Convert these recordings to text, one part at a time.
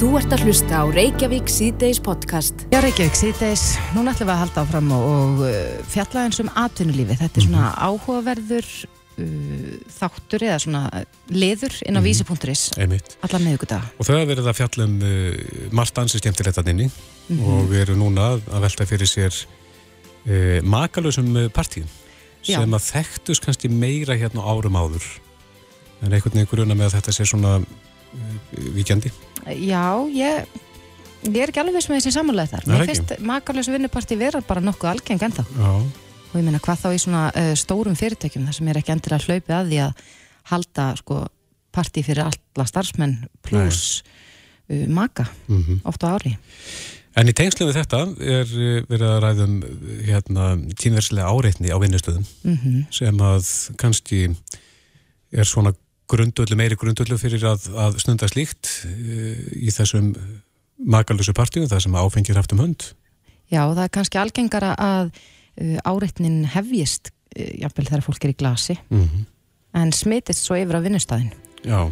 Þú ert að hlusta á Reykjavík síðdeis podcast. Já, Reykjavík síðdeis, núna ætlum við að halda áfram og, og uh, fjalla eins um atvinnulífi. Þetta er svona áhugaverður uh, þáttur eða svona liður inn á vísi.is Einmitt. allar meðugudag. Og þau hafa verið að fjalla um uh, margt ansi skemmtilegt að inni og við erum núna að velta fyrir sér uh, makalösum uh, partíum Já. sem að þekktus kannski meira hérna á árum áður en einhvern veginn gruna með að þetta sé svona uh, víkjandi. Já, ég, ég er ekki alveg viss með þessi samanlega þar. Mér finnst makalösu vinnuparti vera bara nokkuð algeng ennþá. Já. Og ég meina hvað þá í svona uh, stórum fyrirtækjum þar sem er ekki endilega hlaupið að því að halda sko partí fyrir alla starfsmenn pluss uh, maka Mm oft á ári. En í tengslu við þetta er uh, verið að ræðum hérna, kynverslega áreitni á vinnustöðum Mm sem að kannski er svona grundöldu, meiri grundöldu fyrir að, að snunda slíkt uh, í þessum makalösu partíum, það sem áfengir haft um hönd. Já, það er kannski algengara að uh, áreitnin hefjist uh, jafnvel þegar fólk er í glasi Mm -hmm. en smitist svo yfir á vinnustæðin. Já.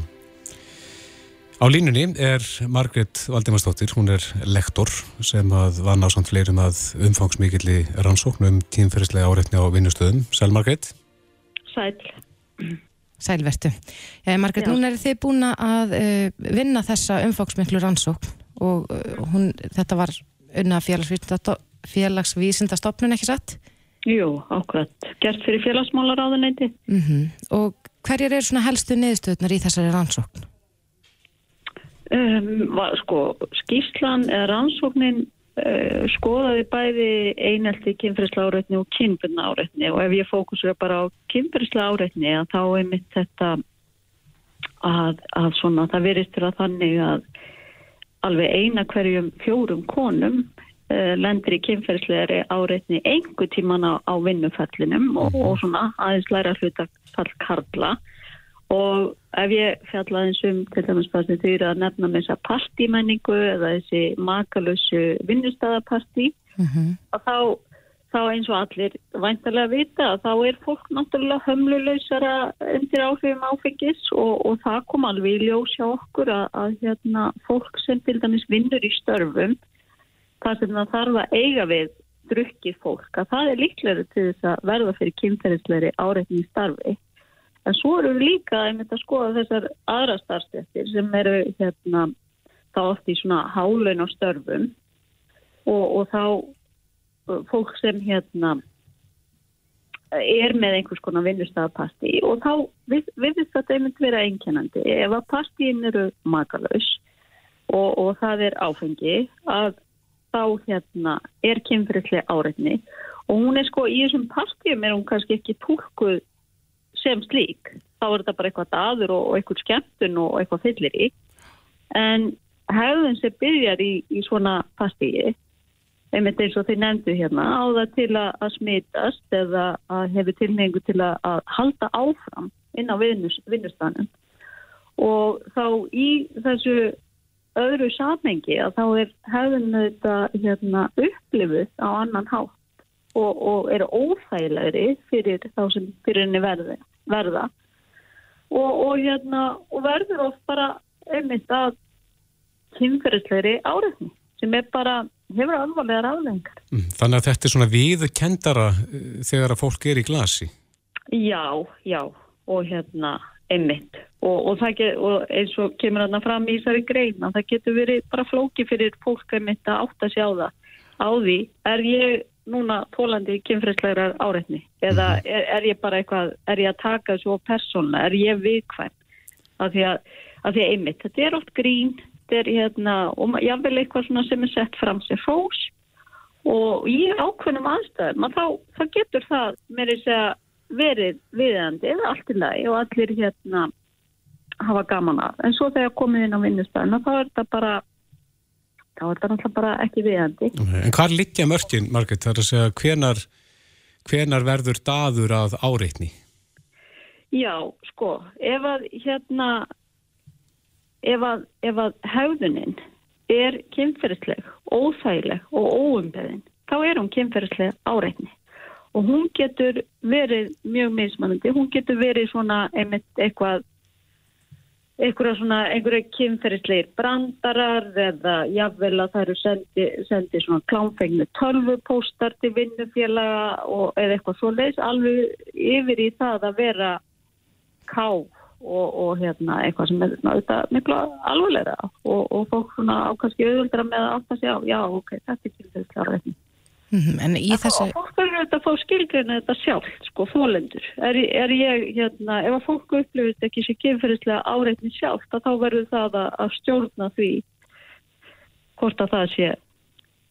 Á línunni er Margrét Valdimarsdóttir, hún er lektor sem að vann á samt fleirum að umfangsmikilli rannsókn um tímferðislega áreitni á vinnustöðum. Sæl Margrét? Sæl. Sælvertu. Já, Margrét, Já. núna eru þið búin að uh, vinna þessa umfóksmiklu rannsókn og uh, hún, þetta var unna félagsvísindasto- félagsvísindastofnun, ekki satt? Jú, ákvæmt. Gert fyrir félagsmálaráðuneyti. Mm Og hverjar eru svona helstu niðurstöðunar í þessari rannsókn? Um, sko, skýrslan eða rannsóknin skoðaði bæði einelti kynfyrsla áreitni og kynbundna áreitni og ef ég fókusur bara á kynfyrsla áreitni þá er mitt þetta að, að svona það verist til að þannig að alveg eina hverjum fjórum konum uh, lendir í kynferðslegari áreitni einhver tíman á, á vinnufellinum og, og svona aðeins læra hlutafall karla og ef ég fjalla eins um til dæmis það sem þau eru að nefna með þessa partímenningu eða þessi makalösu vinnustæðapartí Mm að þá, þá eins og allir væntalega vita að þá er fólk náttúrulega hömluleysara undir áhrifum áfengis og, og það kom alveg í ljós hjá okkur að, að hérna, fólk sem til dæmis vinnur í störfum þar sem það þarf að eiga við drukkið fólk að það er líklega til þess að verða fyrir kynferðisleiri áreitni í starfi en svo eru við líka einmitt að skoða þessar aðra starfstettir sem eru hérna þá oft í svona hálaun á störfum og, og þá fólk sem hérna er með einhvers konar vinnustæðapartí og þá við- virðist þetta einmitt vera einkennandi. Ef að partíin eru makalauðs og, og það er áfengi að þá hérna er kynfyrirlega áreitni og hún er sko í þessum partíum er hún kannski ekki tólkuð sem slík. Þá er þetta bara eitthvað daður og, eitthvað skemmtun og eitthvað fyllir í. En hefðun sem byrjar í, í svona partíi einmitt eins og þið nefndu hérna á það til að, smitast eða að hefur tilhengu til að, halda áfram inn á vinnus, vinnustanum og þá í þessu öðru samhengi að þá er hefðin þetta hérna, upplifuð á annan hátt og, og er óþægilegri fyrir þá sem fyrir henni verði, verða og, og, hérna, og verður oft bara einmitt að kynferðislegri áreitni sem er bara hefur alvarlegar aflengar. Mm, Þannig að þetta er svona viðkendara uh, þegar að fólk er í glasi. Já, já, og hérna, einmitt. Og, og, það get, og eins og kemur þarna fram í þessari grein að það getur verið bara flóki fyrir fólk einmitt að átta sig á það. Á því, er ég núna tólandi kynfræslegar áreitni? Eða er, er ég bara eitthvað, er ég að taka þessu á persóna? Er ég viðkvæm? Af því að, af því að einmitt, þetta er oft grín, þetta er hérna, og jafnvel eitthvað svona sem er sett fram sem fós og í ákveðnum aðstæðum að þá, þá getur það með þess að verið viðandi eða allt í lagi og allir hérna hafa gaman af. En svo þegar komið inn á vinnustæðina þá er þetta bara þá er þetta náttúrulega bara ekki viðandi. En hvað liggja mörkin, Margrét, það er að segja hvenar, hvenar verður daður að áreitni? Já, sko, ef að hérna ef að, ef að hefðunin er kynferðisleg, óþægileg og óumbeðin, þá er hún kynferðisleg áreitni og hún getur verið mjög mismanandi, hún getur verið svona einmitt eitthvað einhverja svona, einhverja kynferðisleir brandarar eða jáfnvel að það eru sendi, sendi svona klámfengni tölvupóstar til vinnufélaga og eða eitthvað svo leiðs alveg yfir í það að vera ká og, og hérna eitthvað sem er auðvitað miklu alveglega og, og fólk svona á kannski auðvöldra með að átta sig á, já ok, þetta er kynferðislega reyning. Mm -hmm. En í þessu... Og fólk verður auðvitað að fá skilgreina þetta sjálf, sko, fólendur. Er, er ég, hérna, ef að fólk upplifist ekki sér kynferðislega áreitni sjálf, þá verður það að, að stjórna því hvort að það sé,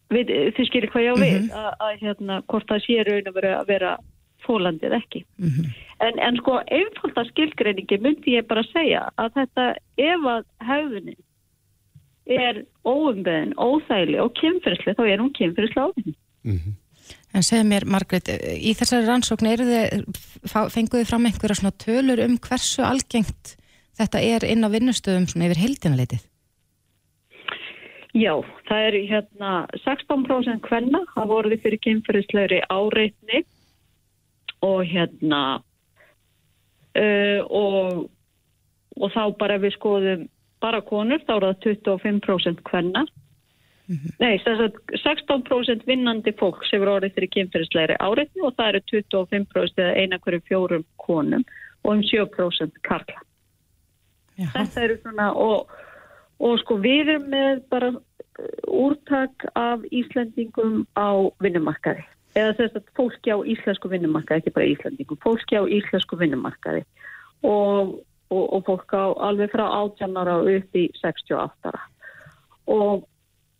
við, þið skilir hvað ég á við, mm -hmm. að, að hérna, hvort það sé raun að vera, vera fólandið ekki. Mm -hmm. en, en sko, einfalda skilgreiningi myndi ég bara segja að þetta, ef að haugðunin er óumbeðin, óþægli og kynferðislega, þá er hún kynferðislega áreitni. Mm -hmm. En segð mér, Margret, í þessari rannsókn fenguðu fram einhverja svona tölur um hversu algengt þetta er inn á vinnustöðum svona yfir heildina litið? Já, það er hérna 16% hvenna, það voruði fyrir kynferðislegri áreitni og hérna uh, og, og þá bara við skoðum bara konur, þá er það 25% hvenna Mm -hmm. Nei, þess að 16% vinnandi fólk sem eru orðið fyrir kynferðislegri áreitni og það eru 25% eða eina hverju fjórum konum og um 7% karla. Jaha. Þetta eru svona og, og sko við erum með bara uh, úrtak af Íslandingum á vinnumarkaði eða þess að fólki á íslensku vinnumarkaði, ekki bara Íslandingum, fólki á íslensku vinnumarkaði og, og, og fólk á alveg frá 18 ára upp í 68 ára og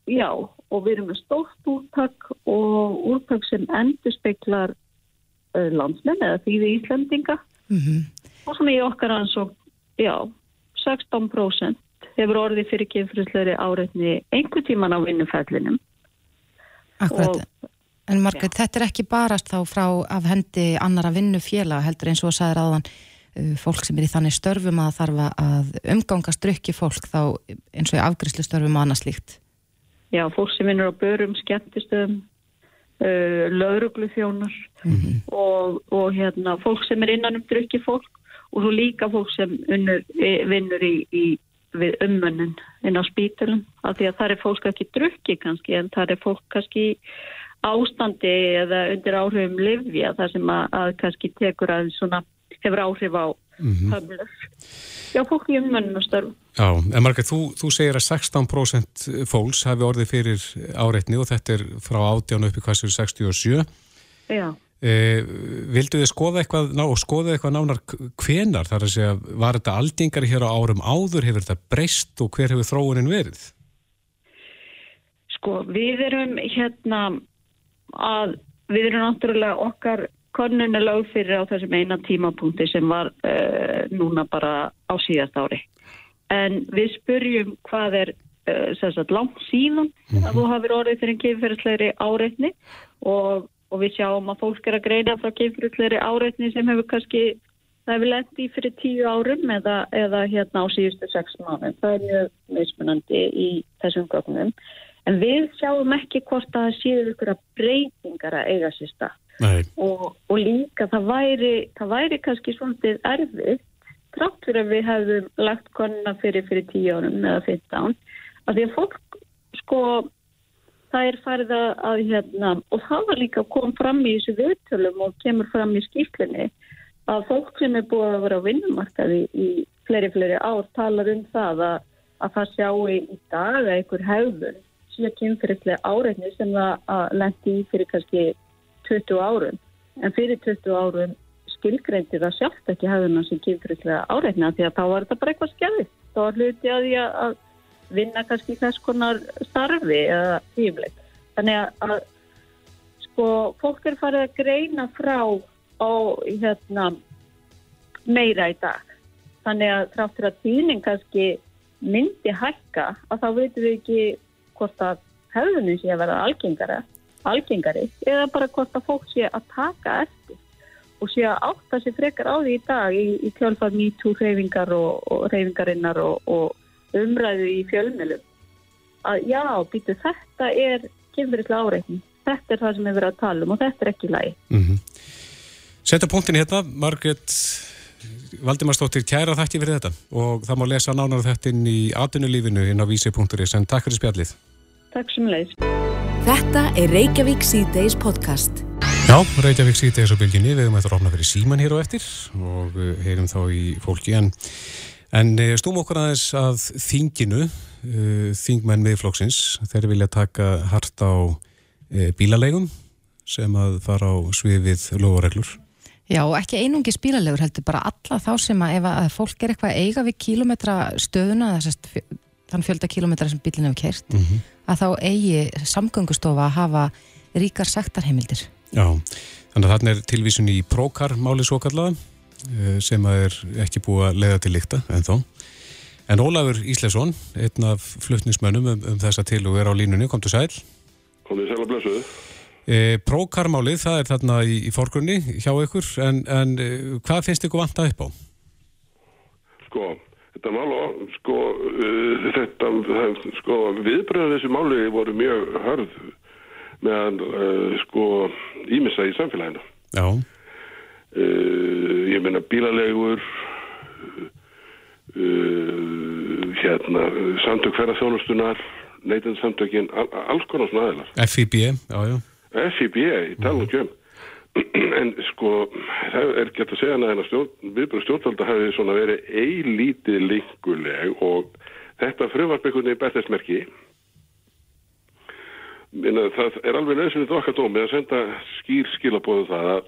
já, og við erum með stórt úrtak og úrtak sem endur speklar uh, landsmenn eða þýði Íslandinga mm -hmm. og svona í okkar ansók, já, 16% hefur orðið fyrir kynfrýsleiri áreitni einhver tíman á vinnufællinum. Akkurat, og, en Margret, ja. þetta er ekki barast þá frá af hendi annara vinnufélag heldur eins og sæðir aðan uh, fólk sem er í þannig störfum að þarfa að umgangast drukki fólk þá eins og í afgriðslu störfum og annað slíkt já, fólk sem vinnur á börum, skemmtistöðum, uh, lauruglufjónar mm -hmm. og, og hérna, fólk sem er innan um drukki fólk og svo líka fólk sem unnur, vinnur í, í umönnun inn á spítalum af því að það er fólk ekki drukki kannski en það er fólk kannski ástandi eða undir áhrifum livja þar sem að, að kannski tekur að svona hefur áhrif á mm -hmm. höflur. Já, fólk í umönnum og störfum. Já, en Margreit, þú, þú segir að 16% fólks hafi orðið fyrir áreitni og þetta er frá 18 upp í hvaðsir 67. Já. Eh, vildu þið skoða eitthvað ná, skoða eitthvað nánar hvenar þar að segja, var þetta aldingari hér á árum áður, hefur þetta breyst og hver hefur þróunin verið? Sko, við erum hérna að við erum náttúrulega okkar konun er lög fyrir á þessum eina tímapunkti sem var uh, núna bara á síðast ári en við spurjum hvað er uh, langt síðan mm -hmm. að þú hafið orðið fyrir en kemfyrirsleiri áreitni og, og við sjáum að fólk er að greina frá kemfyrirsleiri áreitni sem hefur kannski, það hefur lendi fyrir tíu árum eða, eða hérna á síðustu sex mánu. Það er mjög mismunandi í þessum gögnum. En við sjáum ekki hvort að það séu ykkur að breytingar að eiga sér stað. Og, og líka það væri, það væri kannski svolítið erfið trátt fyrir að við hefðum lagt konuna fyrir fyrir 10 árum eða 15 að því að fólk sko það er farið að, hérna og það var líka að koma fram í þessu viðtölum og kemur fram í skýrlinni að fólk sem er búið að vera á vinnumarkaði í fleiri fleiri ár talar um það að, að það sjáu í dag að einhver hefður síðan kynfyrirlega áreitni sem það lendi í fyrir kannski 20 árum en fyrir 20 árum skilgreindi það sjálft ekki hefðuna sem kynfrýslega áreitna því að þá var þetta bara eitthvað skjæðið. Þá var hluti að því að vinna kannski þess konar starfi eða tífleg. Þannig að, sko fólk er farið að greina frá á hérna, meira í dag. Þannig að þráttur að tíning kannski myndi hækka að þá veitum við ekki hvort að hefðunum sé að vera algengari, algengari eða bara hvort að fólk sé að taka eftir og sé að átta sér frekar á því í dag í, í kjálfað MeToo reyfingar og, og reyfingarinnar og, og umræðu í fjölmjölum að já, býtu þetta er kynferðislega áreitning þetta er það sem við verðum að tala um og þetta er ekki lægi mm -hmm. Setta punktin hérna Margret Valdimar Stóttir, kæra þakki fyrir þetta og það má lesa nánar þetta inn í atunulífinu inn á vísi.is en takk fyrir spjallið. Takk sem leið. Þetta er Reykjavík C-Days podcast. Já, Reykjavík C-Days á bylginni, við höfum eftir að opna fyrir síman hér og eftir og uh, heyrum þá í fólki en, en uh, stúm okkur aðeins að þinginu, uh, þingmenn miðflokksins, þeir vilja taka hart á bílalegum sem að fara á sviðið logoreglur. Já, ekki einungi spílalegur heldur, bara alla þá sem að ef að fólk er eitthvað eiga við kílometra stöðuna, þessast þann fjölda kílometra sem bílinn hefur kert, mm -hmm. Að þá eigi samgöngustofa að hafa ríkar sektarheimildir. Já, þannig að þarna er tilvísun í prókarmáli svo kallaða eh, sem að er ekki búið að leiða til líkta en þó. En Ólafur Íslesson, einn af fluttnismönnum um, um þessa til og er á línunni, kom til sæl. Kom til sæl að blössuðu. E, Prókarmálið, það er þarna í, í forgrunni hjá ykkur, en, en e, hvað finnst ykkur vant að upp á? Sko, þetta mála, sko, uh, þetta, sko, viðbröðu þessu máli voru mjög hörð meðan, uh, sko, ímissa í samfélaginu. Já. Uh, ég meina bílalegur, hérna, samtök ferðarþjónustunar, neytindsamtökin, alls konar svona aðeinar. FIB, já, já. FIB, ég tala um kjömm en sko það er gett að segja að stjórn, viðbröð stjórnvalda hafi svona verið eilítið linguleg og þetta frumvarpeikunni er berðismerki það er alveg nöðsynið okkar dómið að senda skýr skilabóðu um það að,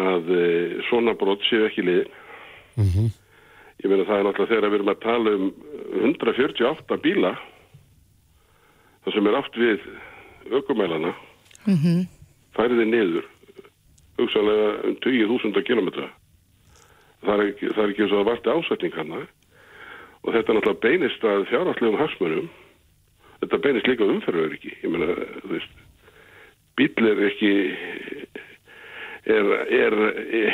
að e, svona brott séu ekki lið mm -hmm. ég meina það er náttúrulega þegar við erum að tala um 148 bíla það sem er aft við aukumælana mm -hmm. færiði niður hugsaðlega um 20.000 km það er ekki, eins og það varti ásætning hann og þetta er náttúrulega beinist að fjárhalslegum harsmönum þetta beinist líka umferður ekki ég meina, þú veist bíl er ekki er, er,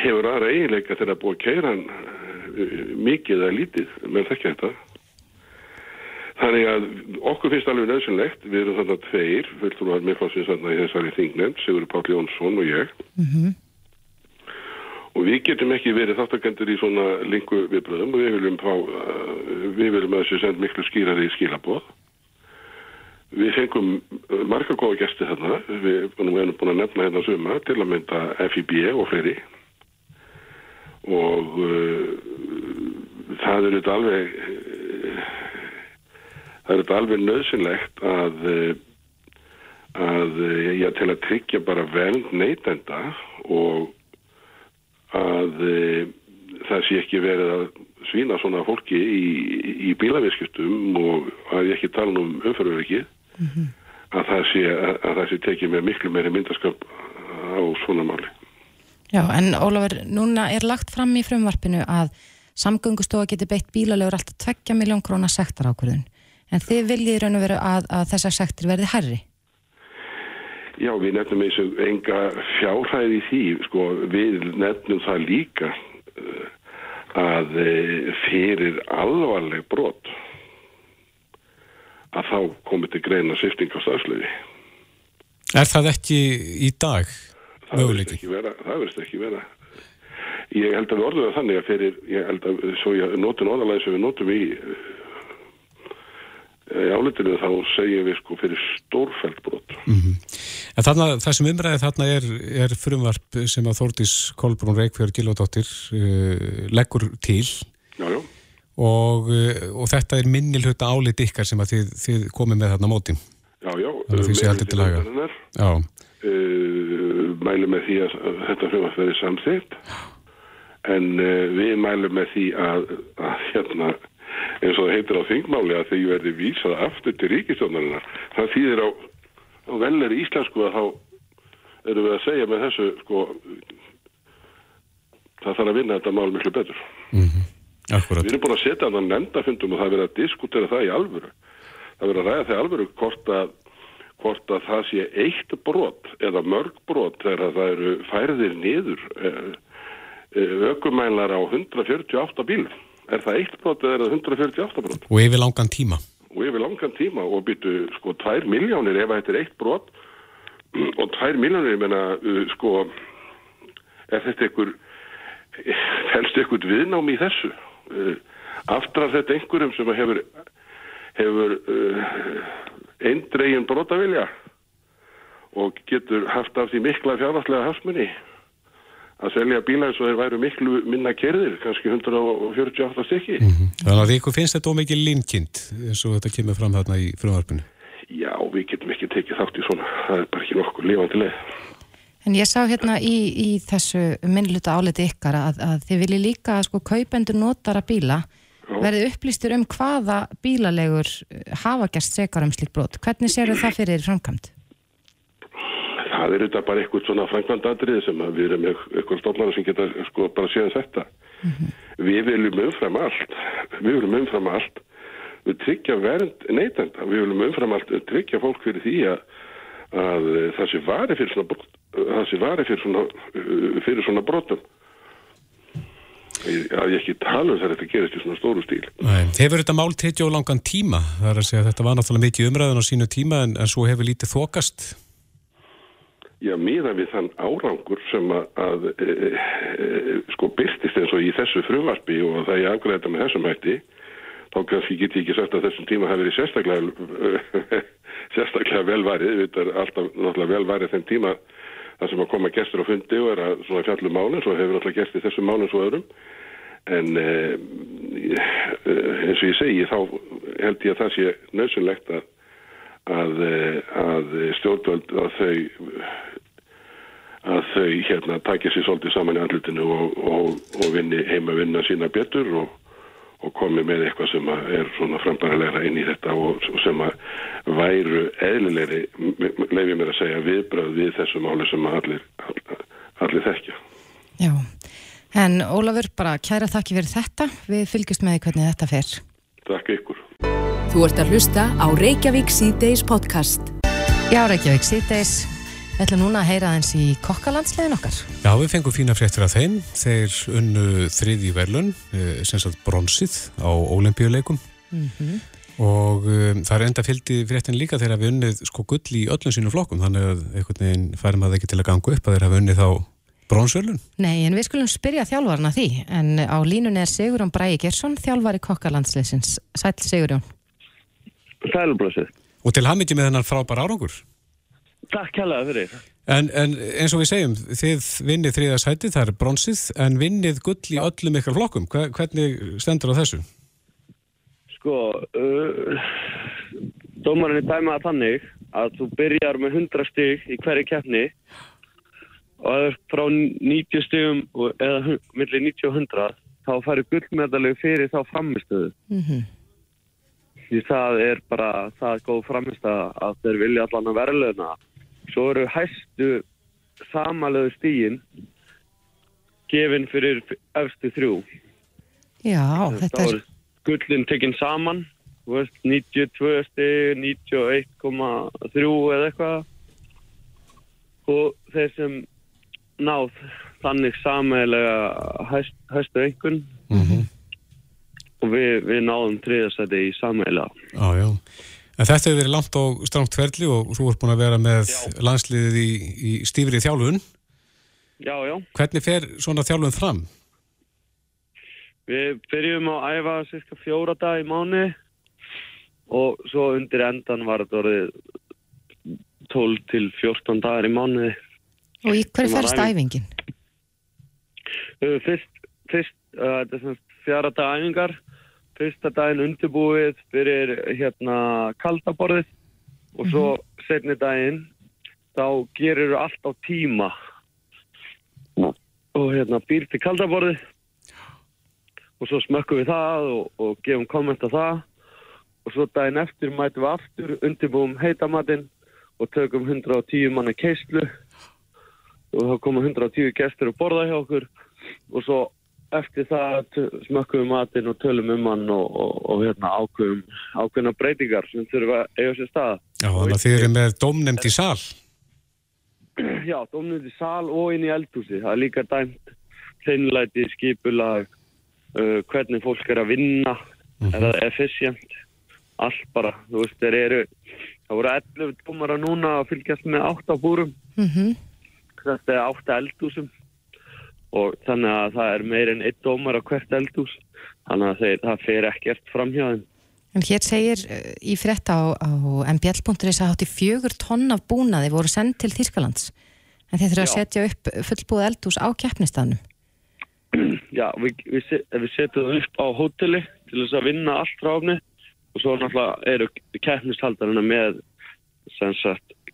hefur aðra eiginleika þegar að búa hann eh, mikið eða lítið. Með þekkja þetta Þannig að okkur finnst alveg nöðsynlegt, við erum þarna tveir, fulltrúar miðflótsins þarna í þessari þingnefnd, Sigur Páll Jónsson og ég. Mm -hmm. Og við getum ekki verið þáttakendur í svona lingu viðbröðum og við viljum, fá, uh, við viljum að þessu send miklu skýrari í skilabóð. Við fengum marga góða gæsti þarna, við erum búin að nefna hérna suma til að mynda FIB og fleiri. Og uh, það eru þetta alveg það er þetta alveg nöðsynlegt að, eh, að eh, já, til að tryggja bara veld neytenda og að e, það sé ekki verið að svína svona fólki í, í bílaviskjöstum og að ég ekki tala um umförverki mm -hmm. að það sé, að, að það sé tekið með miklu meiri myndaskap á svona máli. Já, en Ólafur, núna er lagt fram í frumvarpinu að samgöngustofa getur beitt bílalegur alltaf 2 miljón krónar sektar ákvörðun en þið viljið raun og veru að, að þessar sektir verði herri? Já, við nefnum eins og enga fjárhæði í því, sko, við nefnum það líka uh, að uh, fyrir alvarleg brot að þá komið til greina sýfting á stafslöfi. Er það ekki í dag? Það verðist ekki vera, það verðist ekki vera. Ég held að við orðum það þannig að fyrir, ég held að svo ég notum orðalæði sem við notum í álitinu þá segjum við sko fyrir stórfældbrot mm -hmm. En þarna, það sem umræði þarna er, er frumvarp sem að Þórdís Kolbrún Reykjörg Gilvardóttir uh, leggur til. Já, já. Og, uh, og þetta er minnilhutta álit ykkar sem að þið, þið komið með þarna móti. Já, já, uh, mælum með því að þetta frumvarp verði samþitt en við mælum með því að, að hérna eins og það heitir á þingmáli að þegar verði vísað aftur til ríkistjónarina það þýðir á, á velnari íslensku að þá erum við að segja með þessu sko það þarf að vinna þetta mál miklu betur. Mm -hmm. Við erum búin að setja þann nefndafundum og það verður að diskutera það í alvöru. Það verður að ræða það í alvöru hvort að, hvort að það sé eitt brot eða mörg brot þegar það eru færðir niður ökumælar á 148 bílum er það eitt brot eða er það 148 brot? Og yfir langan tíma? Og yfir langan tíma og byttu sko 2 miljónir ef þetta er eitt brot og 2 miljónir, ég menna, uh, sko, er þetta einhver, helst eitthvað viðnám í þessu uh, aftur af þetta einhverjum sem hefur hefur uh, eindregin brotavilja og getur haft af því mikla fjárhastlega hafsmunni að selja bíla eins og þeir væru miklu minna kerðir, kannski 148 stykki. Mm -hmm. Þannig að ykkur finnst þetta ómikið límkind eins og þetta kemur fram þarna í frumvarpinu? Já, við getum ekki tekið þátt í svona. Það er bara ekki nokkur lifandi leið. En ég sá hérna í, í þessu minnluta áleti ykkar að, að þið vilji líka sko kaupendur notara bíla verði upplýstur um hvaða bílalegur hafa gerst sekar um slikt brot. Hvernig séu það fyrir framkvæmt? Það er þetta bara eitthvað svona frangvandadrið sem við erum eitthvað stofnar sem geta sko bara séðan þetta. Mm -hmm. við viljum umfram allt við viljum umfram allt við tryggja vernd neytenda. Við viljum umfram allt tryggja fólk fyrir því að, að það sé vari fyrir svona það sé vari fyrir svona fyrir svona brotum. Að ég ekki tala um það að þetta gerist í svona stóru stíl. Nei, Hefur þetta mál tekið á langan tíma? Það er að segja að þetta var náttúrulega mikið umræðan á sínu tíma en, en svo hefur lítið þokast Já, miða við þann árangur sem að, að e, e, sko byrstist eins og í þessu frumvarpi og það ég afgræði þetta með þessum hætti þá kannski get ég ekki sagt að þessum tíma hafi verið sérstaklega sérstaklega velvarið, þetta er alltaf náttúrulega velvarið þeim tíma það sem að koma gestur á fundi og er að svona fjallum málinn, svo hefur náttúrulega gestið þessum málinn svo öðrum. En e, eins og ég segi þá held ég að það sé nöðsynlegt að að, að stjórnvöld að þau að þau hérna takja sér svolítið saman í andlutinu og, og, og vinni heima vinna sína betur og, og komi með eitthvað sem er svona frambærilegra inn í þetta og sem að væru eðlilegri, leifir mér að segja viðbröð við þessu máli sem allir, allir, allir þekkja. Já, en Ólafur bara kæra þakki fyrir þetta, við fylgjast með hvernig þetta fer. Takk ykkur. Þú ert að hlusta á Reykjavík C-Days podcast. Já, Reykjavík C-Days. Við ætlum núna að heyra eins í kokkalandslegin okkar. Já, við fengum fína fréttir af þeim. Þeir unnu þriði verlun, eh, sem sagt bronsið á ólimpíuleikum. Mm -hmm. Og um, það er enda fylgdi fréttin líka þegar við unnið sko gull í öllum sínum flokkum. Þannig að einhvern veginn færum að það ekki til að ganga upp að þeir hafa unnið þá bronsverlun. Nei, en við skulum spyrja þjálfarna því. En á línun er Sigurjón Bræi Gersson, þjálfari kokkalandslegsins. Sæl Sigurjón. Sælblösið. Og til hafmyggi með þennan frábær árangur. Takk hella fyrir. En, en eins og við segjum, þið vinnið þriða sæti, það er bronsið, en vinnið gull í öllum ykkar flokkum. Hvernig stendur á þessu? Sko, uh, dómarinn er dæmað þannig að þú byrjar með 100 stygg í hverju keppni og það er frá 90 styggum eða millir 90 og 100 þá færi gullmedalegu fyrir þá framistöðu. Mm því það er bara það góð framist að þeir vilja allan að verðleuna svo eru hæstu samalöðu stígin gefinn fyrir efstu þrjú. Já, þetta er gullin tekinn saman veist, 92 stíg 91,3 eða eitthvað. Og þeir sem náð þannig samælega hæst, hæstu einhvern mm -hmm og við, við náðum triðastæti í sammeila. Já, já. En þetta hefur verið langt og strámt ferli og þú ert búin að vera með já. landsliðið í, í stífrið þjálfun. Já, já. Hvernig fer svona þjálfun fram? Við byrjum að æfa cirka fjóra dag í mánu og svo undir endan var þetta orðið 12 til 14 dagar í mánu. Og í hverju færst æfingin? Fyrst, fyrst uh, er svona fjara dag æfingar. Fyrsta daginn undirbúið fyrir hérna kaldaborðið og svo -hmm. setni daginn þá gerir þú allt á tíma. Og hérna býr til kaldaborðið og svo smökkum við það og, og gefum komment á það. Og svo daginn eftir mætum við aftur undirbúum heitamatinn og tökum 110 manni keislu og þá koma 110 gestur að borða hjá okkur og svo eftir það smökkum við matinn og tölum um hann og, og, og hérna, ákveðum ákveðna breytingar sem þurfa að eiga sér stað. Já, þannig að þið eru með domnemd í sál. Já, domnemd í sál og inn í eldhúsi. Það er líka dæmt hreinleiti, skipulag, uh, hvernig fólk er að vinna, mm -hmm. er það efficient, allt bara. Þú veist, þeir eru, það voru 11 dómara núna að fylgjast með 8 búrum. Mm -hmm. Þetta er 8 eldhúsum og þannig að það er meir en eitt dómar á hvert eldús þannig að þeir, það fer ekkert fram hjá þeim. En hér segir uh, í frétta á, á mbl.is að hátti fjögur tonn af búnaði voru sendt til Þýrskalands en þeir þurfa að setja upp fullbúið eldús á keppnistanum. Já, við, við, við setjum það upp á hóteli til þess að vinna allt ráfni og svo náttúrulega eru keppnishaldarina með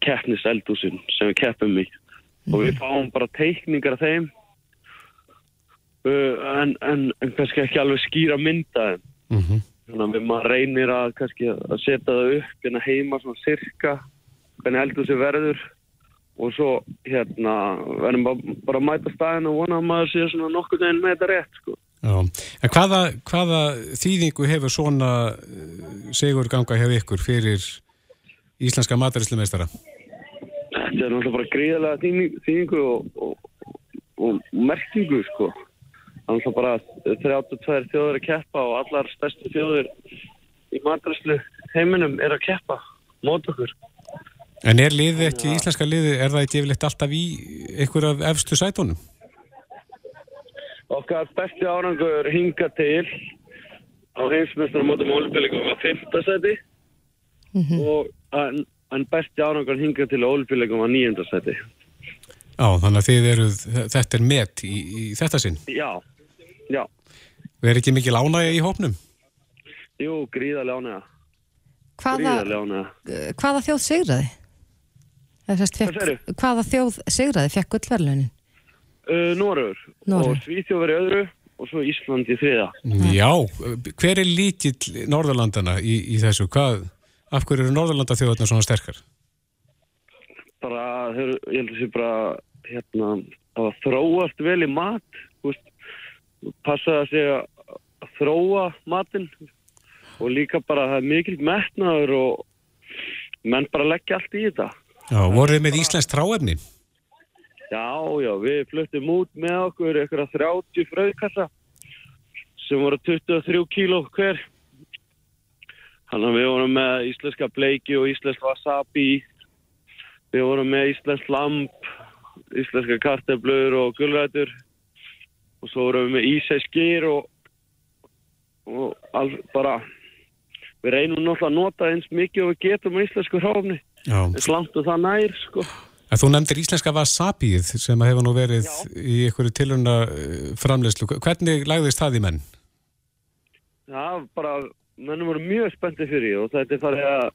keppniseldúsin sem við keppum í og við fáum bara teikningar af þeim. Uh, en, en, en kannski ekki alveg skýra mynda þeim. Mm þannig að við maður reynir að að setja það upp hérna heima svona sirka hvernig eldúsi verður. Og svo hérna verðum bara, bara að mæta staðin og vona að maður sé svona nokkur veginn með þetta rétt sko. Já, en hvaða, hvaða þýðingu hefur svona uh, sigur ganga hjá ykkur fyrir íslenska mataríslumeistara? Þetta er náttúrulega bara gríðarlega þýning- þýðingu og, og, og merkingu sko. Þannig að bara 32 þjóður að keppa og allar stærstu þjóður í matræslu heiminum er að keppa mót okkur. En er liðið ekki, íslenska liðið, er það ekki yfirleitt alltaf í ykkur af efstu sætunum? Okkar besti árangur hinga til á heimsmestrar mótum ólfélagum var 5. seti og en, besti árangur hinga til á ólfélagum 9. seti. Já, þannig að þið eru, þetta er met í, í þetta sinn. Já, já, er ekki mikil ánægja í hópnum? jú, gríðarlega ánæga. Hvaða, hvaða þjóð sigraði? Fekk, hvaða þjóð sigraði, fekk gullverlunin? Uh, Norður Noregur. og Svíþjóð verið öðru og svo Ísland í þriða. Já, hver er lítill Norðurlandana í, í þessu? Hvað, af hverju eru Norðurlanda þjóðarna svona sterkar? Bara, þeir, ég held að sé bara hérna, að þróast vel í mat, veist, passa að segja að þróa matinn og líka bara það er mikil metnaður og menn bara leggja allt í þetta. Já, voruð þið með Íslands tráefni? Já, já, við fluttum út með okkur eitthvað 30 fröðkassa sem voru 23 kíló hver. Þannig að við vorum með íslenska bleiki og íslensk wasabi. Við vorum með íslensk lamp, íslenska karteblur og gulrætur. Og svo vorum við með ísæskir og, og all, bara, við reynum náttúrulega að nota eins mikið og við getum á íslensku hráfni. Já. Eins langt og það nær, sko. En þú nefndir íslenska wasabíð sem hefur nú verið Já. í einhverju tilhörna framleyslu. Hvernig lagðist það í menn? Já, bara, mennum voru mjög spenntið fyrir og þetta er farið að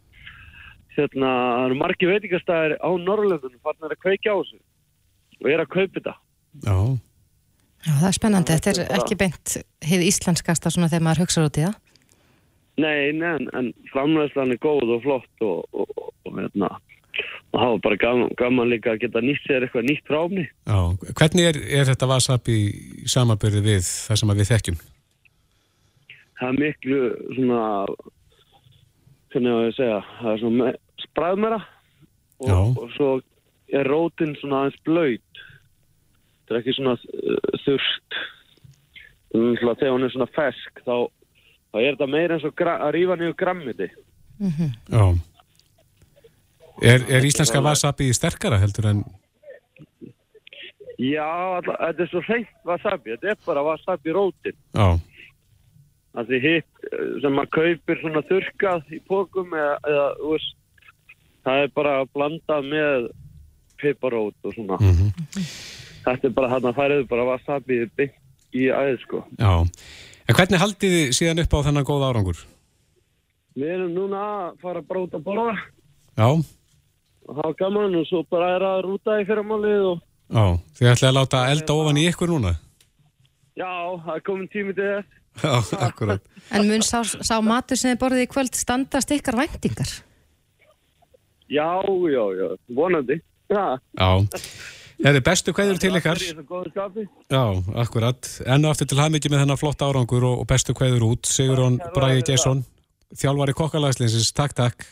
hérna, það eru margi veitingastæðir á Norrlöndunum farnir að kveikja á þessu og er að kaupa þetta. Já. Já, það er spennandi. Þetta er ekki beint hið íslenskasta svona þegar maður hugsa út í það. Nei, nei, en, en framlæðslan er góð og flott og, og, og, og hérna, og það var bara gaman, gaman líka að geta nýtt sér eitthvað nýtt ráfni. Já. Hvernig er, er þetta wasabi í samabyrði við það sem að við þekkjum? Það er miklu svona, hvernig á ég að segja, það er svona spræðmera Já. og, og svo er rótin svona aðeins blöyt. Þetta er ekki svona uh, þurft. Þannig að þegar hún er svona fersk þá, þá er þetta meira eins og að rífa niður grammiti. Já. Er, er íslenska wasabi sterkara heldur en... Já, þetta er svo hreint wasabi, þetta er bara wasabi rótin. Já. Það er hitt eh, sem maður kaupir svona þurkað í pókum eða, eða veist, það er bara blandað með piparót og svona. Mm Þetta er bara hann að færiðu bara wasabi í æð sko. Já. En hvernig haldið þið síðan upp á þennan góða árangur? Við erum núna að fara að bróta borða Já. og hafa gaman og svo bara er að rúta í fyrramálið og Já. Þið ætlaði að láta elda ofan í ykkur núna? já, það er komin tími til þess. Já, akkurat. En mun sá, sá matur sem þið borðið í kvöld standast ykkar væntingar? Já, já, já, vonandi. Já, Já. Eða bestu kveður til ykkar? Er. Já, akkurat. Enn og aftur til hafmyggi með þennan flott árangur og, og bestu kveður út. Sigurón Já, Bræði Gesson, þjálfari kokkalagslinsins. Takk, takk.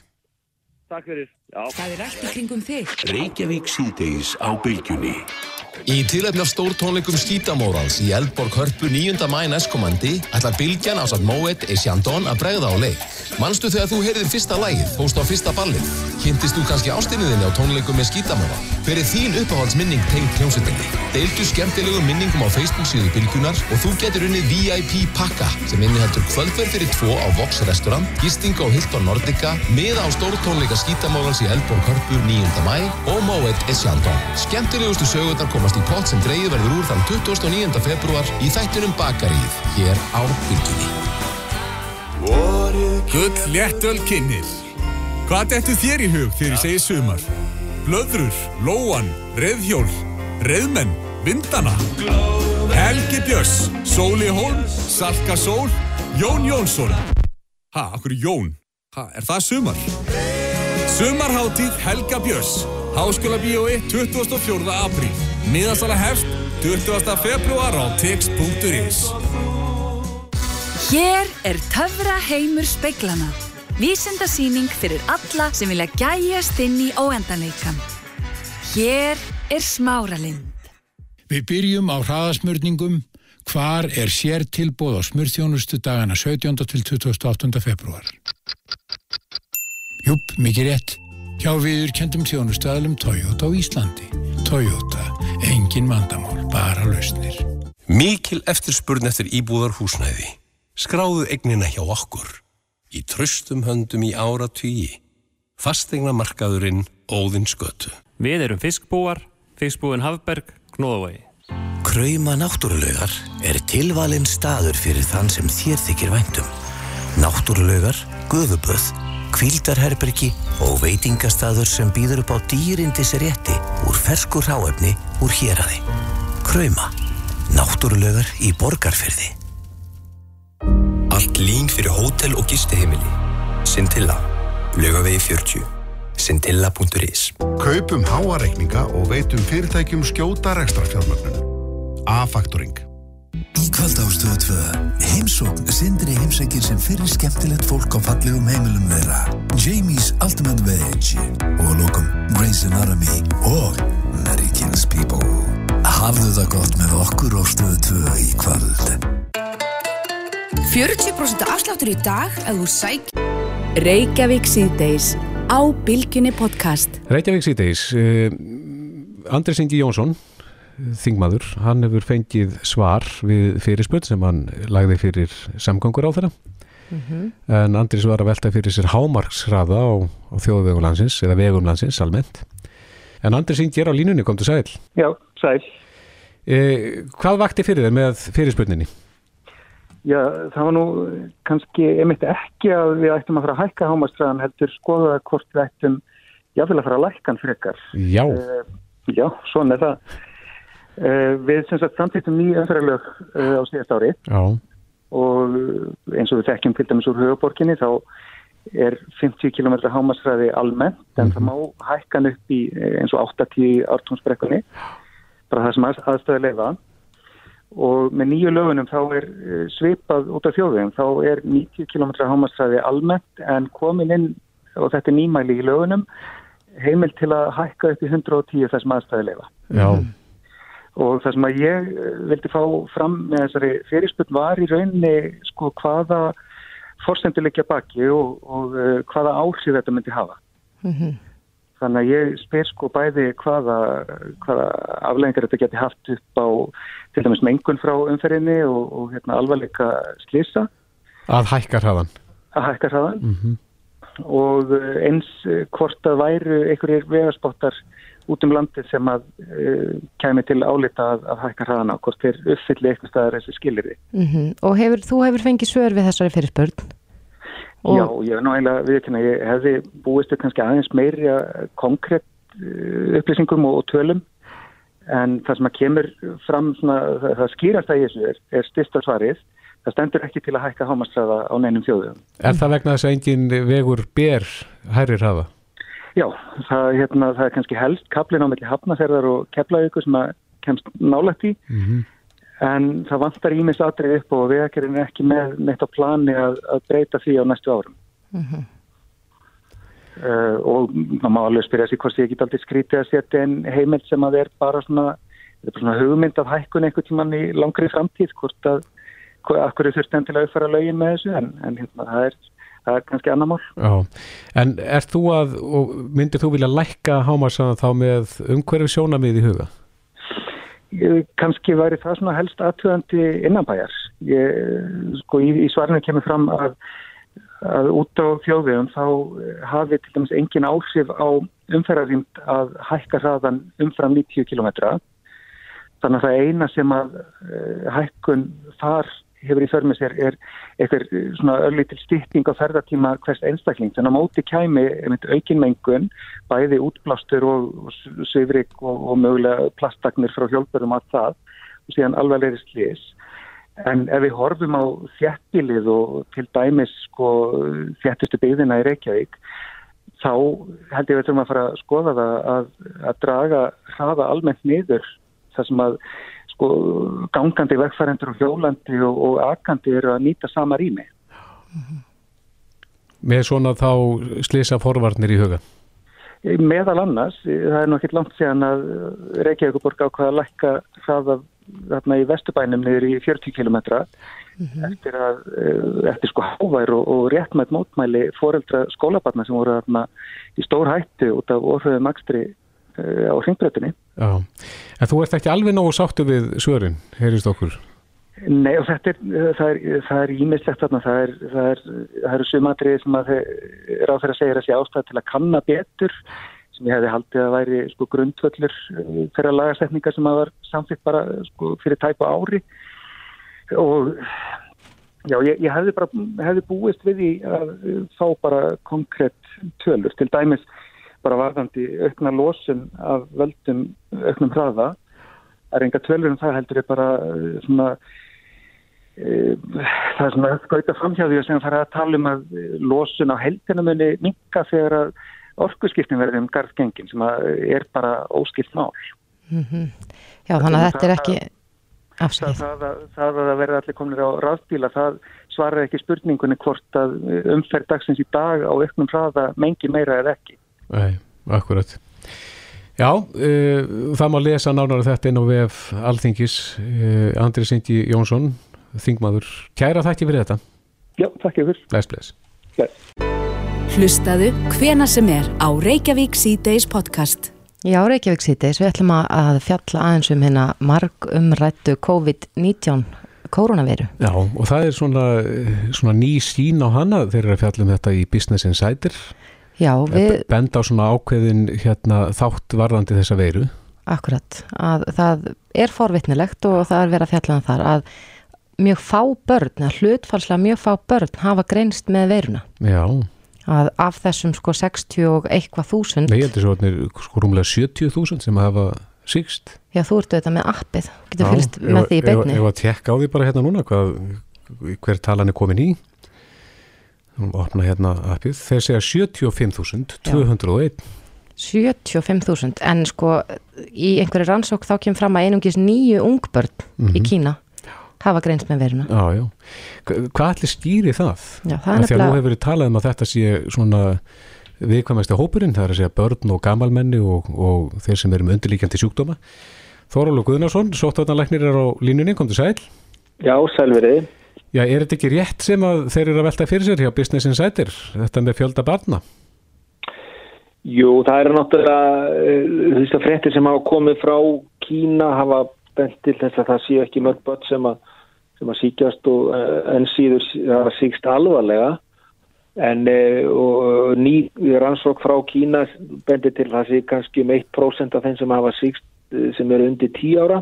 takk fyrir. Já. Það er allt í kringum þig. Reykjavík síðdeis á bylgjunni. Í tilefni af stórtónleikum skítamórals í Eldborg Hörpu 9. mæ næstkomandi ætlar Bilgjan ásat Moet Esjandón að bregða á leik. Manstu þegar þú heyrðir fyrsta lægið, fóst á fyrsta ballið? Kynntist þú kannski ástinniðinni á tónleikum með skítamóra? Hver er þín uppáhaldsminning tengt hljómsveitinni? Deildu skemmtilegum minningum á Facebook síðu Bilgjunar og þú getur unnið VIP pakka sem inniheldur kvöldverð fyrir tvo á Vox restaurant, gisting á Hilton Nordica, miða á stórtónleika skítamórals í Eldborg Hörpu 9. mæ og Moet Esjandón. Skemmtilegustu sögurnar komast í pott sem dreigð verður úr þann 29. februar í þættunum Bakaríð hér á Bylgjunni. Gull léttöl kynir. Hvað dettu þér í hug þegar ég segi sumar? Blöðrur, lóan, reðhjól, reðmenn, vindana. Helgi Björns, Sóli Hólm, Salka Sól, Jón Jónsson. Ha, okkur Jón? Ha, er það sumar? Sumarháttíð Helga Björns. Háskóla bíói 24. apríl. Miðasala hefst 20. februar á tix.is. Hér er töfra heimur speiklana. Vísindasýning fyrir alla sem vilja gæjast inn í óendanleikan. Hér er smáralind. Við byrjum á hraðasmörningum. Hvar er sér tilbóð á smurþjónustu dagana 17. til 28. februar? Júp, mikið rétt. Hjá viður kendum þjónustæðalum Toyota á Íslandi. Toyota, engin vandamál, bara lausnir. Mikil eftirspurn eftir íbúðar húsnæði. Skráðu eignina hjá okkur. Í tröstum höndum í ára tugi. Fastegna markaðurinn Óðinn skötu. Við erum fiskbúar, fiskbúin Hafberg, Knóðavegi. Krauma náttúrulaugar er tilvalinn staður fyrir þann sem þér þykir væntum. Náttúrulaugar, guðuböð, kvildarherbergi og veitingastaður sem býður upp á dýrindis rétti úr fersku ráefni úr héræði. Krauma, náttúrulaugar í borgarfyrði. Allt lín fyrir hótel og gistiheimili. Sintilla. Laugavegi 40. Sintilla.is Kaupum háareikninga og veitum fyrirtækjum skjóta rekstrafjármögnun. A-faktoring. Í kvöld ástöðu 2. Heimsókn sindri heimsækir sem fyrir skemmtilegt fólk á fallegum heimilum þeirra. Jamie's Ultimate Veg og lókum Grey's Anatomy og Kills People. Hafðu það gott með okkur ástöðu 2 í kvöld. 40% afsláttur í dag að þú sæk Reykjavík síðdeis á Bilginni podcast Reykjavík síðdeis uh, Andris Ingi Jónsson þingmaður, hann hefur fengið svar við fyrirspöld sem hann lagði fyrir samgangur á þeirra mm -hmm. en Andris var að velta fyrir sér hámarksraða á, á þjóðvegum landsins eða vegum landsins almennt en Andris Ingi er á línunni, kom til sæl Já, sæl uh, Hvað vakti fyrir þér með fyrirspöldinni? Já, það var nú kannski einmitt ekki að við ættum að fara að hækka hámarstraðan heldur skoða hvort við ættum jáfnvel að fara að lækkan frekar. Já. Uh, já, svona er það. Uh, við sem sagt framtýttum nýja öðralög uh, á síðast ári já. og eins og við þekkjum til dæmis úr höfuborginni þá er 50 km hámarstraði almennt en mm -hmm. það má hækkan upp í eins og 80 ártónsbrekkunni bara það sem að, aðstöðu leiða og með nýju lögunum þá er svipað út af þjóðvegum, þá er 90 km hámastræði almennt en komin inn, og þetta er nýmæli í lögunum, heimil til að hækka upp í 110 þessum aðstæði leifa. Já. Og það sem að ég vildi fá fram með þessari fyrirspunn var í rauninni sko hvaða fórstenduleikja baki og, og hvaða áhrif þetta myndi hafa. Mm -hmm. Þannig að ég spyr sko bæði hvaða, hvaða afleggingar þetta geti haft upp á til dæmis mengun frá umferðinni og, og hérna, alvarleika slisa. Að hækkar hraðan. Að hækkar hraðan. Mm -hmm. Og eins hvort að væru einhverjir vegarspottar út um landið sem að uh, kemi til álita að, að hækkar hraðan á, hvort þeir uppfylli eitthvað staðar þessi skilir við. Mm -hmm. Og hefur, þú hefur fengið svör við þessari fyrirspörn? Og... Já, ég er náðilega viðkynna, ég hefði búistu kannski aðeins meiri konkrétt upplýsingum og, og tölum en það sem að kemur fram svona, það, það skýrast að þessu er, er styrsta svarið, það stendur ekki til að hækka hámastræða á neinum þjóðum. Er það vegna þess að engin vegur ber hærri hraða? Já, það, hérna, það er kannski helst kaplin á melli hafnaferðar og keflaugur sem að kemst nálægt í mm -hmm. en það vantar ímis aðrið upp og vegakerinn er ekki með neitt á plani að, að breyta því á næstu árum. Mm -hmm. uh, og maður má alveg spyrja sig hvort ég get aldrei skrítið að setja en heimild sem að er bara svona, er bara svona hugmynd af hækkun einhvern tíman í langri framtíð hvort að, að hverju þurfti enn til að uppfæra lögin með þessu en, en hérna, það er það er kannski annar mál. Já, en er þú að, og myndir þú vilja lækka hámarsaðan þá með umhverju sjónamið í huga? Ég, kannski væri það svona helst aðtöðandi innanbæjar. Ég, sko, í, í svarinu kemur fram að, að út á þjóðvegum þá hafi til dæmis engin áhrif á umferðarýnd að hækka hraðan umfram 90 km. Þannig að það eina sem að uh, hækkun þar hefur í förmið sér er eitthvað svona örlítil stýtting á ferðartíma hvers einstakling. Þannig að móti kæmi aukinmengun, bæði útblástur og, söfrik og, og mögulega plastagnir frá hjálpurum að það og síðan alvegleiri slís. En ef við horfum á þjættilið og til dæmis sko, þjættustu byggðina í Reykjavík þá held ég að við þurfum að fara að skoða það að, að draga hraða almennt niður þar sem að sko gangandi vegfærendur og hjólandi og, og akandi eru að nýta sama rými. Með svona þá slisa forvarnir í huga? Meðal annars, það er nokkið langt síðan að Reykjavíkuborg ákvaða að lækka hraða þarna í Vestubænum niður í 40 km mm -hmm. eftir að eftir sko hávær og, og réttmætt mótmæli foreldra skólabarna sem voru þarna í stór hættu út af orðuðum akstri á hringbrötunni. Já, en þú ert ekki alveg nógu sáttu við svörin, heyrist okkur? Nei og þetta er, það er ímislegt þarna, það er, það er, það eru sumatriði sem að ráð þeirra segir að sé ástæð til að kanna betur sem ég hefði haldið að væri sko grundvöldur fyrir lagarsetningar sem að var samþitt bara sko fyrir tæpa ári og já ég, ég hefði bara, hefði búist við því að fá bara konkrétt tölur til dæmis bara varðandi aukna losun af völdum auknum hraða er enga tölur en það heldur er bara svona e, það er svona skauta framhjáði og sem fara að tala um að losun á heldina muni minka þegar að orkuskiptin verði um garðgengin sem er bara óskipt mál. Mm -hmm. Já þannig að þetta er ekki afsakið. það, það, það að það verði allir kominir á rafbíla það svarar ekki spurningunni hvort að umferð dagsins í dag á auknum hraða mengi meira eða ekki Nei, akkurat. Já, uh, það má lesa nánar þetta inn á VF Alþingis. Uh, Andri Sindi Jónsson, þingmaður. Kæra þakki fyrir þetta. Já, þakki fyrir. Bless, bless. Hlustaðu hvena sem er á Reykjavík C-Days podcast. Já, Reykjavík C-Days. Við ætlum að fjalla aðeins um hérna marg umrættu COVID-19 koronaviru. Já, og það er svona, svona ný sín á hana þegar að fjallum þetta í Business Insider. Já, við... Benda á svona ákveðin hérna, þátt varðandi þessa veiru. Akkurat, að það er forvitnilegt og það er verið að fjalla um þar að mjög fá börn, að hlutfalslega mjög fá börn hafa greinst með veiruna. Já. Að af þessum sko 60 og eitthvað þúsund. Nei, ég heldur svo að það er sko rúmlega 70 þúsund sem hafa síkst. Já, þú ertu þetta með appið, getur fylgst með því í beinni. Ég var að tekka á því bara hérna núna hvað, hver talan er komin í. Hún opna hérna appið. Þeir segja 75.201. 75.000 en sko í einhverju rannsók þá kemur fram að einungis nýju ungbörn mm -hmm. í Kína hafa greinst með veruna. Já, já. Hvað allir stýri það? Já, það er nefnilega... Þegar nú hefur verið talað um að þetta sé svona viðkvæmæsti hópurinn, það er að segja börn og gamalmenni og, og þeir sem eru með undirlíkjandi sjúkdóma. Þórálu Guðnarsson, sóttvarnarleiknir er á línunni, kom til sæl. Já, sælverið. Já, er þetta ekki rétt sem að þeir eru að velta fyrir sér hjá Business Insider, þetta með fjölda barna? Jú, það eru náttúrulega þess að frettir sem hafa komið frá Kína hafa bent til þess að það séu ekki mörg börn sem að, sem að síkjast og enn síður það að síkst alvarlega. En og, ný rannsók frá Kína bendir til það sé kannski um 1% af þeim sem hafa síkst sem eru undir 10 ára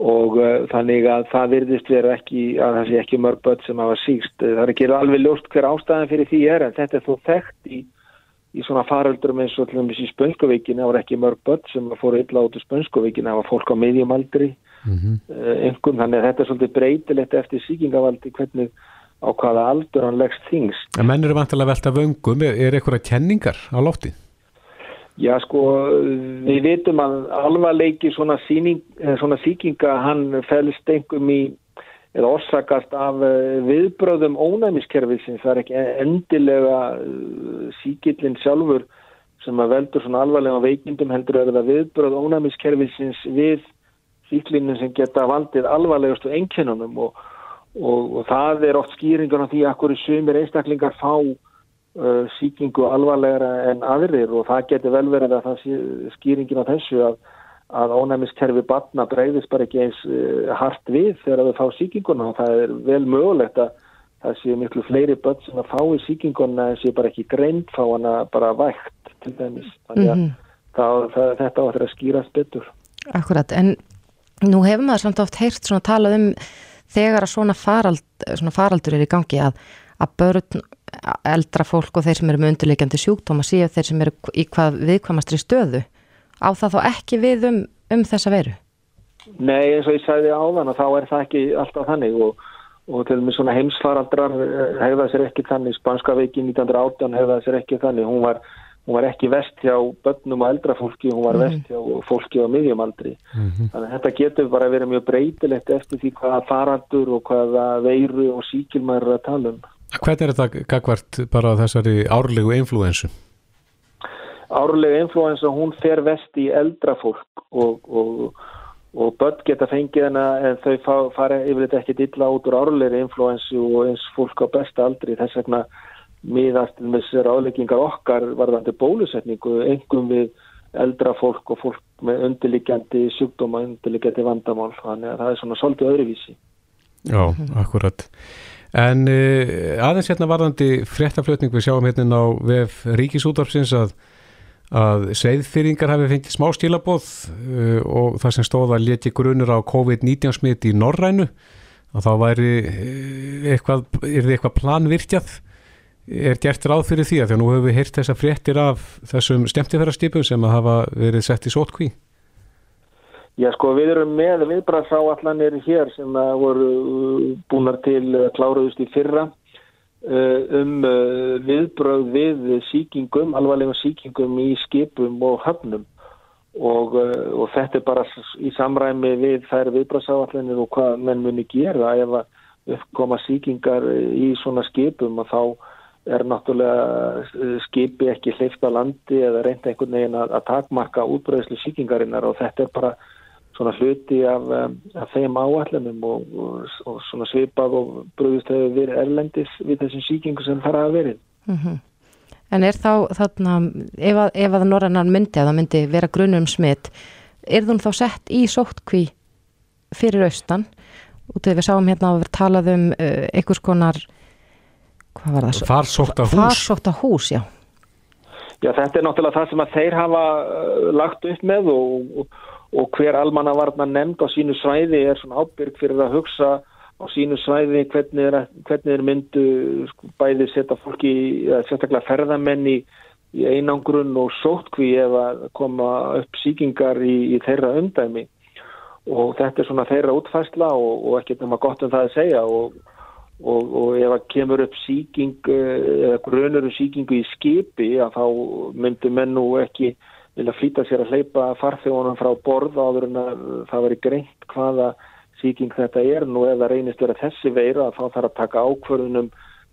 og uh, þannig að það virðist vera ekki að það sé ekki mörg börn sem hafa síkst það er ekki alveg ljóst hver ástæðan fyrir því er en þetta er þó þekkt í í svona faröldurum eins og til dæmis í Spönskovíkinu það var ekki mörg börn sem fóru illa út í Spönskovíkinu, það var fólk á miðjumaldri mm -hmm. uh, einhvern, þannig að þetta er svolítið breytilegt eftir síkingavaldi hvernig á hvaða aldur hann leggst þings. En menn eru vantilega velta vöngum, er eitthvað kenningar á lofti? Já sko, við vitum að alvarleiki svona, síning, svona síkinga hann fælst einhverjum í eða orsakast af viðbröðum ónæmiskerfisins, það er ekki endilega síkillin sjálfur sem að veldur svona alvarlega veikindum heldur það viðbröð ónæmiskerfisins við síklinu sem geta valdið alvarlegustu enginnunum og, og, og það er oft skýringar á því að hverju sumir einstaklingar fá uh, síkingu alvarlegra en aðrir og það getur vel verið að það sé skýringin á þessu að, að ónæmiskerfi batna breyðist bara ekki eins uh, hart við þegar þau fá síkinguna og það er vel mögulegt að það séu miklu fleiri börn sem að fái síkinguna en séu bara ekki greint fá hana bara vægt til dæmis þannig að mm -hmm. það, það, þetta áttur að skýrast betur Akkurat, en nú hefur maður samt oft heyrt svona talað um þegar að svona, farald, svona faraldur er í gangi að, að börn, eldra fólk og þeir sem eru með undirleikjandi sjúkdóma séu þeir sem eru í hvað viðkvamastri stöðu á það þá ekki við um, um þessa veru? Nei, eins og ég sagði áðan og þá er það ekki alltaf þannig og og til og með svona heimsfaraldrar eh, hefðað sér ekki þannig, Spanska veiki 1918 hefðað sér ekki þannig, hún var, hún var ekki vest hjá börnum og eldrafólki, hún var mm. vest hjá fólki á miðjumaldri. Mm -hmm. Þannig að þetta getur bara verið mjög breytilegt eftir því hvaða faraldur og hvaða veiru og síkilmæður er að tala um. Hvernig er þetta gagvart bara þessari árlegu influensu? Árlegu influensu, hún fer vest í eldrafólk og, og og börn geta fengið hana en þau fara yfirleitt ekkert illa út úr árleiri influensu og eins fólk á besta aldri. Þess vegna miðast með sér áleggingar okkar varðandi bólusetningu engum við eldra fólk og fólk með undirliggjandi sjúkdóma, undirliggjandi vandamál. Þannig að það er svona svolítið öðruvísi. Já, akkurat En uh, aðeins hérna varðandi fréttaflutning við sjáum hérna á VF Ríkisútvarpsins að að sveiðfyrringar hafi fengið smá stílabóð uh, og það sem stóða leti grunur á COVID-19 smitt í Norrænu og þá væri uh, eitthvað, er þið eitthvað planvirkjað. Er gert ráð fyrir því? Að því að nú hefur við heyrt þessa fréttir af þessum stemtifærastipum sem að hafa verið sett í sótkví Já sko við erum með viðbræðsáallanir hér sem voru búinar til kláruðust í fyrra Uh, um uh, viðbröð við síkingum, alvarlegum síkingum í skipum og höfnum. Og, uh, og þetta er bara í samræmi við þær viðbröðsáallinir og hvað menn muni gera ef að uppkoma síkingar í svona skipum og þá er náttúrulega skipi ekki hleyfta landi eða reynda einhvern veginn að, takmarka útbröðslu síkingarinnar og þetta er bara svona hluti af, af þeim áallanum og, og, og svona svipað og brúðist hefur verið erlendis við þessum síkingu sem það hafa verið. Mm -hmm. En er þá þarna, ef að, ef að norrannan myndi að það myndi vera grunum smitt, er þú þá sett í sóttkví fyrir austan? Og þegar við sáum hérna að við talað um uh, einhvers konar, hvað var það? Farsókta hús. Farsókta hús, já. Já, þetta er náttúrulega það sem að þeir hafa uh, lagt upp með og, og og hver almannavarna nefnd á sínu svæði er svona ábyrg fyrir að hugsa á sínu svæði hvernig er, er myndu sko, bæði setja fólki, sérstaklega ferðamenn í, í einangrun og sótkví ef að koma upp síkingar í, í þeirra undæmi og þetta er svona þeirra útfæsla og, og ekkert um að gott um það að segja. Og, og, og ef að kemur upp síking eða grunur um síkingu í skipi að þá myndu menn nú ekki vilja flýta sér að hleypa farþjónum frá borð áður en að það veri greint hvaða síking þetta er nú ef það reynist vera þessi veira að þá þarf að taka ákvörðunum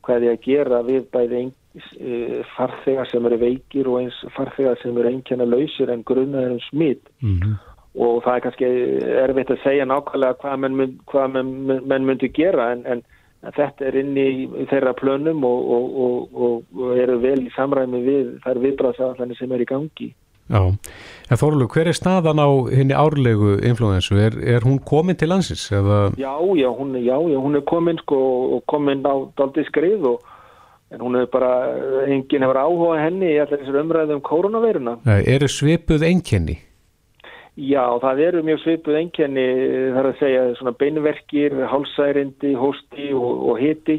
hvað ég að gera við bæði e, farþegar sem eru veikir og eins farþegar sem eru einkjana lausir en grunnaður um smitt mm -hmm. og það er kannski erfitt að segja nákvæmlega hvað menn, hvað menn, menn myndi gera en, en þetta er inn í þeirra plönum og, og, og, og eru vel í samræmi við þær viðbráðsafallanir sem er í gangi Já, en Þorlu, hver er staðan á henni árlegu influensu? Er, er hún komin til landsins? Eða... Já, já, hún, já, hún er komin sko og komin á daldi skrið og en hún hefur bara, enginn hefur áhuga henni í allir þessar umræðum um koronaviruna. Eru svipuð enkenni? Já, það eru mjög svipuð enkenni, þar að segja svona beinverkir, hálsærindi, hósti og, og hiti,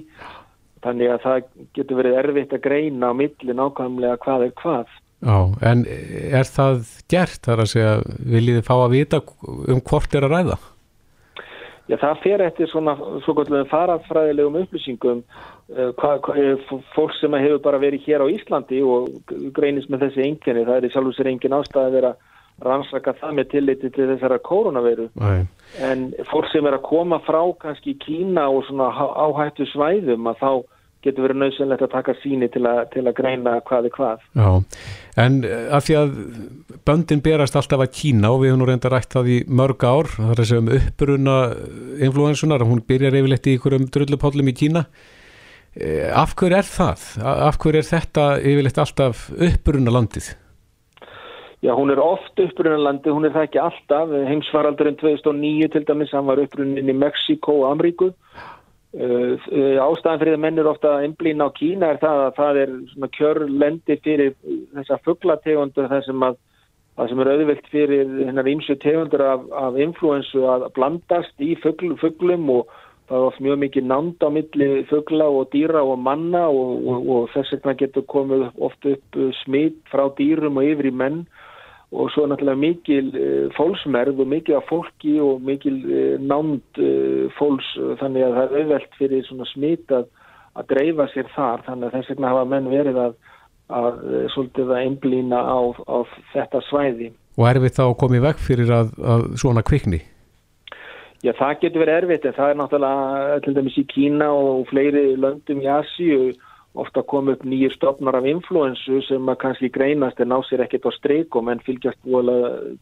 þannig að það getur verið erfitt að greina á milli nákvæmlega hvað er hvað. Já, en er það gert? Þar að segja, viljið þið fá að vita um hvort er að ræða? Já, það fer eftir svona svona farafræðilegum upplýsingum uh, hva, hva, eh, fólk sem hefur bara verið hér á Íslandi og greinist með þessi enginni, það er í sjálf og sér engin ástæði að vera rannsaka það með tilliti til þessara koronaviru en fólk sem er að koma frá kannski Kína og svona áhættu svæðum að þá getur verið nöðsynlegt að taka síni til að, til að greina hvað er hvað. Já, en eh, af því að böndin berast alltaf að Kína og við höfum nú reynda rætt það í mörg ár, það er að segja um uppbruna influensunar, hún byrjar yfirleitt í ykkurum drullupállum í Kína. Eh, af hverju er það? Af hverju er þetta yfirleitt alltaf uppbruna landið? Já, hún er oft uppbruna landið, hún er það ekki alltaf. Heimsfaraldurinn 2009 til dæmis, hann var uppbrunin í Mexiko og Amríku Uh, ástæðan fyrir að menn eru ofta einblín á Kína er það að það er kjörlendi fyrir þessa fugglategundur það sem að það sem er auðvilt fyrir hennar ímsu tegundur af, af influensu að blandast í fuggl, fugglum og það er oft mjög mikið nánd á milli fuggla og dýra og manna og, og, og þess vegna getur komið oft upp smitt frá dýrum og yfir í menn og svo náttúrulega mikil uh, fólksmerð og mikil af fólki og mikil uh, nánd uh, fólks þannig að það er auðvelt fyrir svona smit að, að dreifa sér þar þannig að þess vegna hafa menn verið að, að svolítið að einblýna á, á þetta svæði. Og er við þá komið vekk fyrir að, að svona kvikni? Já það getur verið erfitt en það er náttúrulega til dæmis í Kína og fleiri löndum í Asíu ofta kom upp nýjir stofnar af influensu sem að kannski greinast en ná sér ekkert á streikum en fylgjast volið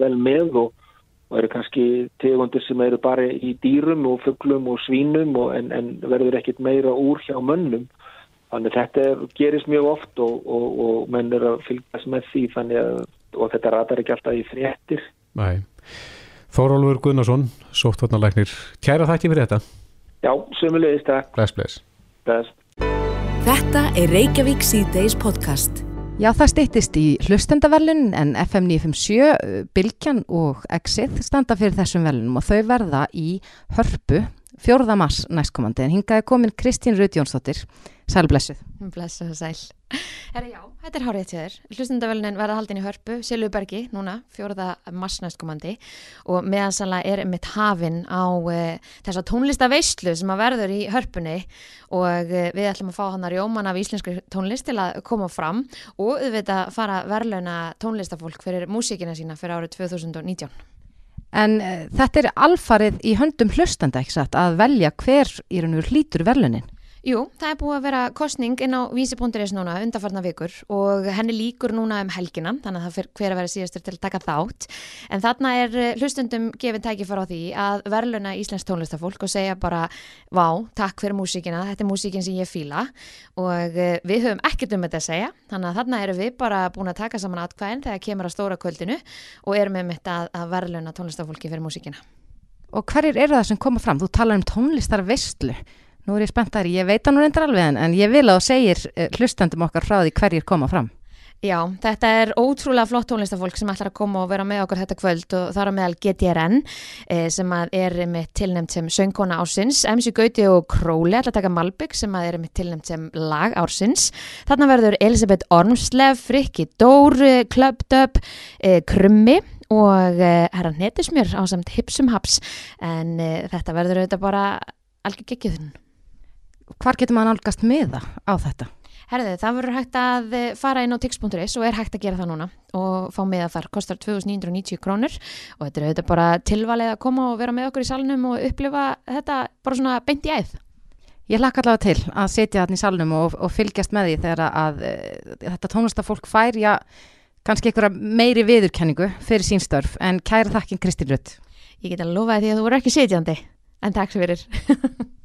vel með og, og eru kannski tegundir sem eru bara í dýrum og fugglum og svínum og en, en verður ekkert meira úr hjá mönnum. Þannig þetta er, gerist mjög oft og, og, og menn eru að fylgjast með því að þetta ratar ekki alltaf í fréttir. Nei. Þórólfur Gunnarsson, sóttvarnalæknir. Kæra þakki fyrir þetta. Já, sömulegist. Bless, bless. Bless. Þetta er Reykjavík C-Days podcast. Já, það stýttist í hlustendaverlun en FM 957, Bilkjan og Exit standa fyrir þessum verlunum og þau verða í hörpu 4. mars næstkomandi en hingaði komin Kristín Rut Jónsdóttir. Sæl blessuð. Og sæl. Herri já, þetta er hárið til þér. Hlustendavölunin verða haldin í hörpu, Silvubergi, núna, fjóruða marsnæstkomandi og meðansanlega er mitt hafinn á uh, þessa tónlistaveyslu sem að verður í hörpunni og uh, við ætlum að fá hann að rjóman af íslenskri tónlist til að koma fram og auðvitað fara verðlauna tónlistafólk fyrir músíkina sína fyrir árið 2019. En uh, þetta er alfarið í höndum hlustenda, ekki satt, að velja hver í raun og hlítur verðlunin? Jú, það er búið að vera kostning inn á vísi.is núna undarfarna vikur og henni líkur núna um helgina þannig að það fyrir að vera síðastur til að taka þátt en þarna er eh, hlustundum gefið tækifar á því að verðluna Íslands tónlistafólk og segja bara vá, takk fyrir músíkina, þetta er músíkin sem ég fíla og eh, við höfum ekkert um þetta að segja þannig að þarna erum við bara búin að taka saman atkvæðin þegar kemur að stóra kvöldinu og erum með mitt að, að verðluna tónlistafólki fyrir músíkina. Og hverjir eru það sem koma fram? Þú talar um tónlistarveistlu Nú er ég spenntari, ég veit það nú reyndar alveg en, en ég vil að þú segir uh, hlustandum okkar frá því hverjir koma fram. Já, þetta er ótrúlega flott tónlistafólk sem ætlar að koma og vera með okkur þetta kvöld og það er meðal GTRN eh, sem er með tilnæmt sem söngkona ársins, MC Gauti og Króli ætla að taka Malbygg sem er með tilnæmt sem lag ársins. Þarna verður Elisabeth Ormslev, Frikki Dór, Klöpdöp, eh, Krummi og eh, herran Netismjör á samt Hipsum Haps en eh, þetta verður auðvitað bara algjör geggiðun. Hvar getur maður nálgast miða á þetta? Herðu, það verður hægt að eh, fara inn á tix.is og er hægt að gera það núna og fá miða þar, kostar 2990 krónur og þetta er auðvitað bara tilvalið að koma og vera með okkur í salnum og upplifa þetta bara svona beint í æð. Ég hlakka allavega til að setja þarna í salnum og, og fylgjast með því þegar að, að eh, þetta tónlistafólk fær, já, kannski einhverja meiri viðurkenningu fyrir sín störf en kæra þakkin Kristi Rutt. Ég get að lofa því að þú voru ekki setjandi en takk fyrir.